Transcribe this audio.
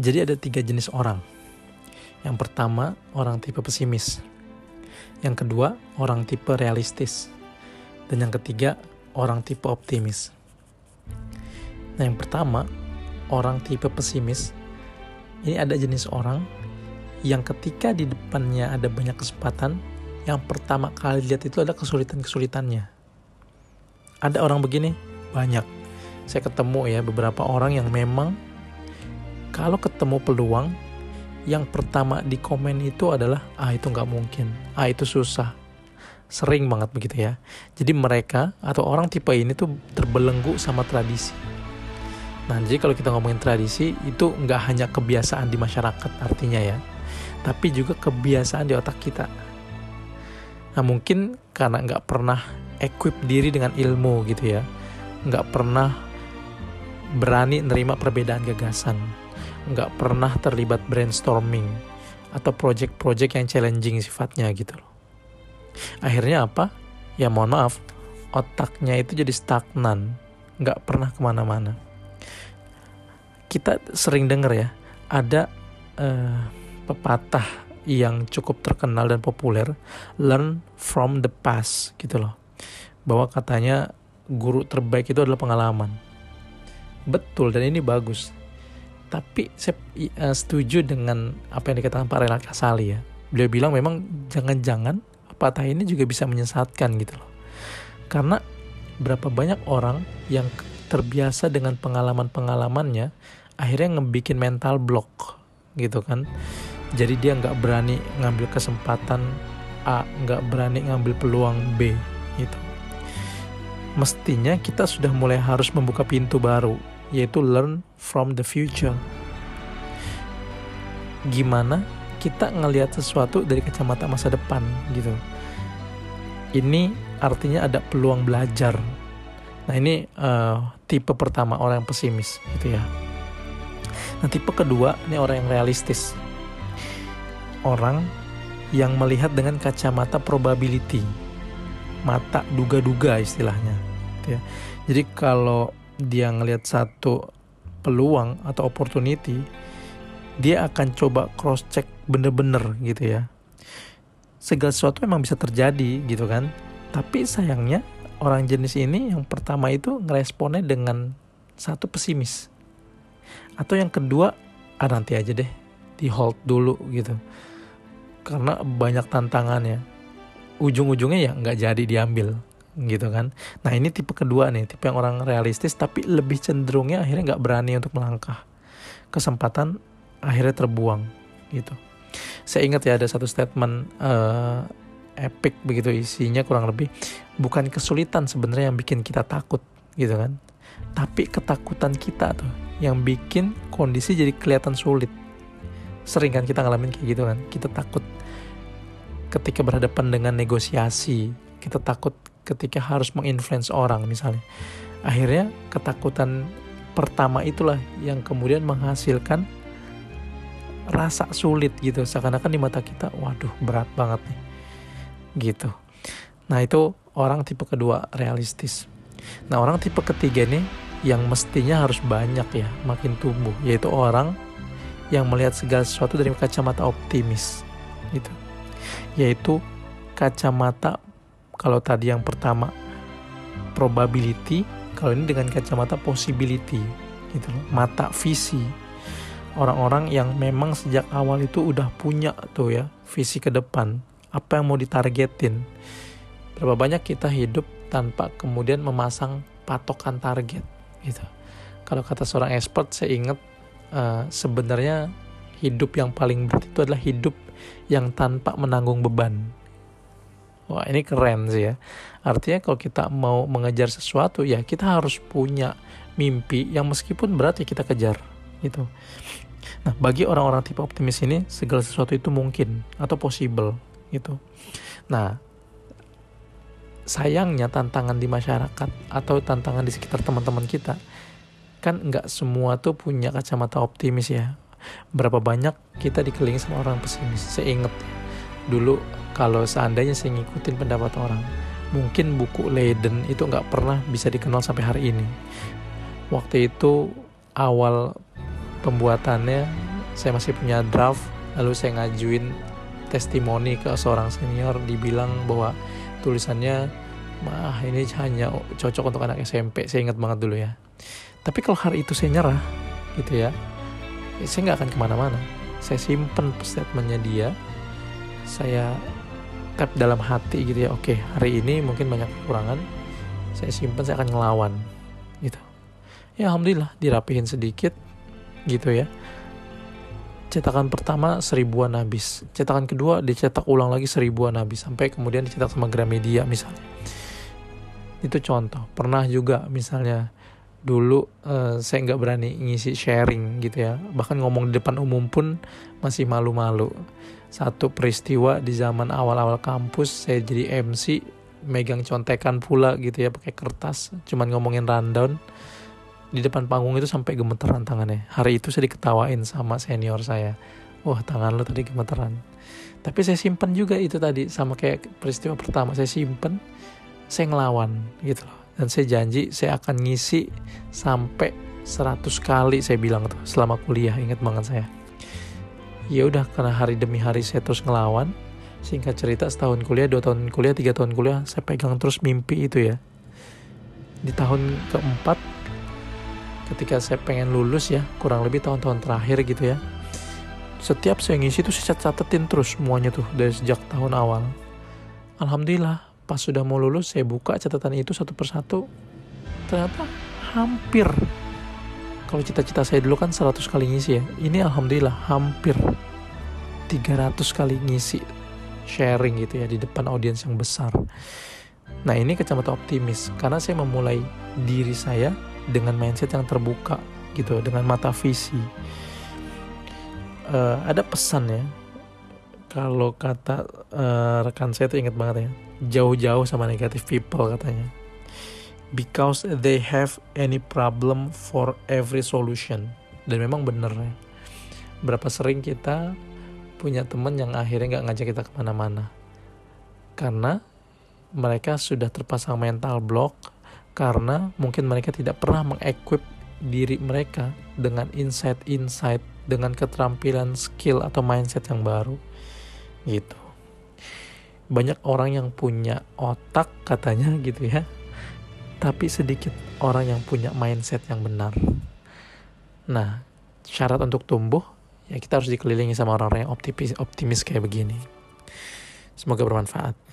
Jadi ada tiga jenis orang. Yang pertama, orang tipe pesimis. Yang kedua, orang tipe realistis. Dan yang ketiga, orang tipe optimis. Nah, yang pertama, orang tipe pesimis. Ini ada jenis orang yang ketika di depannya ada banyak kesempatan, yang pertama kali lihat itu ada kesulitan-kesulitannya. Ada orang begini, banyak. Saya ketemu ya beberapa orang yang memang kalau ketemu peluang, yang pertama di komen itu adalah ah itu nggak mungkin, ah itu susah, sering banget begitu ya. Jadi mereka atau orang tipe ini tuh terbelenggu sama tradisi. Nah, jadi kalau kita ngomongin tradisi itu nggak hanya kebiasaan di masyarakat artinya ya, tapi juga kebiasaan di otak kita. Nah, mungkin karena nggak pernah equip diri dengan ilmu gitu ya, nggak pernah berani nerima perbedaan gagasan, nggak pernah terlibat brainstorming atau project-project yang challenging sifatnya gitu loh. Akhirnya apa? Ya mohon maaf, otaknya itu jadi stagnan, nggak pernah ke mana-mana. Kita sering dengar ya, ada uh, pepatah yang cukup terkenal dan populer, learn from the past gitu loh. Bahwa katanya guru terbaik itu adalah pengalaman. Betul dan ini bagus tapi saya uh, setuju dengan apa yang dikatakan Pak Renal Kasali ya. Beliau bilang memang jangan-jangan patah ini juga bisa menyesatkan gitu loh. Karena berapa banyak orang yang terbiasa dengan pengalaman-pengalamannya akhirnya ngebikin mental block gitu kan. Jadi dia nggak berani ngambil kesempatan A, nggak berani ngambil peluang B gitu. Mestinya kita sudah mulai harus membuka pintu baru yaitu learn from the future. Gimana kita ngelihat sesuatu dari kacamata masa depan gitu. Ini artinya ada peluang belajar. Nah ini uh, tipe pertama orang yang pesimis gitu ya. Nah tipe kedua ini orang yang realistis. Orang yang melihat dengan kacamata probability, mata duga-duga istilahnya. Gitu ya. Jadi kalau dia ngelihat satu peluang atau opportunity, dia akan coba cross check bener-bener gitu ya. Segala sesuatu memang bisa terjadi gitu kan. Tapi sayangnya orang jenis ini yang pertama itu ngeresponnya dengan satu pesimis. Atau yang kedua, ah nanti aja deh, di hold dulu gitu. Karena banyak tantangannya. Ujung-ujungnya ya nggak jadi diambil gitu kan. Nah ini tipe kedua nih, tipe yang orang realistis tapi lebih cenderungnya akhirnya nggak berani untuk melangkah. Kesempatan akhirnya terbuang gitu. Saya ingat ya ada satu statement uh, epic begitu isinya kurang lebih bukan kesulitan sebenarnya yang bikin kita takut gitu kan. Tapi ketakutan kita tuh yang bikin kondisi jadi kelihatan sulit. Sering kan kita ngalamin kayak gitu kan. Kita takut ketika berhadapan dengan negosiasi, kita takut ketika harus menginfluence orang misalnya. Akhirnya ketakutan pertama itulah yang kemudian menghasilkan rasa sulit gitu. Seakan-akan di mata kita, waduh berat banget nih. Gitu. Nah itu orang tipe kedua realistis. Nah orang tipe ketiga nih yang mestinya harus banyak ya makin tumbuh yaitu orang yang melihat segala sesuatu dari kacamata optimis gitu yaitu kacamata kalau tadi yang pertama probability, kalau ini dengan kacamata possibility gitu loh, mata visi. Orang-orang yang memang sejak awal itu udah punya tuh ya visi ke depan, apa yang mau ditargetin. Berapa banyak kita hidup tanpa kemudian memasang patokan target gitu. Kalau kata seorang expert saya ingat uh, sebenarnya hidup yang paling berat itu adalah hidup yang tanpa menanggung beban Wah ini keren sih ya. Artinya kalau kita mau mengejar sesuatu ya kita harus punya mimpi yang meskipun berat ya kita kejar gitu. Nah bagi orang-orang tipe optimis ini segala sesuatu itu mungkin atau possible gitu. Nah sayangnya tantangan di masyarakat atau tantangan di sekitar teman-teman kita kan nggak semua tuh punya kacamata optimis ya. Berapa banyak kita dikelilingi sama orang pesimis. Saya dulu kalau seandainya saya ngikutin pendapat orang mungkin buku Leiden itu nggak pernah bisa dikenal sampai hari ini. Waktu itu awal pembuatannya saya masih punya draft lalu saya ngajuin testimoni ke seorang senior dibilang bahwa tulisannya mah ini hanya cocok untuk anak SMP saya ingat banget dulu ya. Tapi kalau hari itu saya nyerah gitu ya saya nggak akan ke mana-mana. Saya simpen statementnya dia saya tap dalam hati gitu ya. Oke hari ini mungkin banyak kekurangan. Saya simpen saya akan ngelawan gitu. Ya alhamdulillah dirapihin sedikit gitu ya. Cetakan pertama seribuan habis. Cetakan kedua dicetak ulang lagi seribuan habis. Sampai kemudian dicetak sama Gramedia misalnya. Itu contoh. Pernah juga misalnya dulu uh, saya nggak berani ngisi sharing gitu ya. Bahkan ngomong di depan umum pun masih malu-malu. Satu peristiwa di zaman awal-awal kampus saya jadi MC megang contekan pula gitu ya pakai kertas. Cuman ngomongin rundown di depan panggung itu sampai gemeteran tangannya. Hari itu saya diketawain sama senior saya. Wah tangan lo tadi gemeteran. Tapi saya simpen juga itu tadi sama kayak peristiwa pertama. Saya simpen saya ngelawan gitu loh dan saya janji saya akan ngisi sampai 100 kali saya bilang tuh selama kuliah. Ingat banget saya. Ya udah karena hari demi hari saya terus ngelawan singkat cerita setahun kuliah dua tahun kuliah tiga tahun kuliah saya pegang terus mimpi itu ya. Di tahun keempat ketika saya pengen lulus ya kurang lebih tahun-tahun terakhir gitu ya setiap saya ngisi tuh saya catetin terus semuanya tuh dari sejak tahun awal. Alhamdulillah pas sudah mau lulus saya buka catatan itu satu persatu. Ternyata hampir. Kalau cita-cita saya dulu kan 100 kali ngisi ya. Ini Alhamdulillah hampir 300 kali ngisi sharing gitu ya di depan audiens yang besar. Nah ini kacamata optimis karena saya memulai diri saya dengan mindset yang terbuka gitu dengan mata visi. Uh, ada pesan ya. Kalau kata uh, rekan saya itu ingat banget ya jauh-jauh sama negative people katanya because they have any problem for every solution dan memang bener ya berapa sering kita punya teman yang akhirnya nggak ngajak kita ke mana-mana karena mereka sudah terpasang mental block karena mungkin mereka tidak pernah mengequip diri mereka dengan insight-insight, dengan keterampilan skill atau mindset yang baru. Gitu. Banyak orang yang punya otak katanya gitu ya. Tapi sedikit orang yang punya mindset yang benar. Nah, syarat untuk tumbuh ya kita harus dikelilingi sama orang-orang yang optimis, optimis kayak begini. Semoga bermanfaat.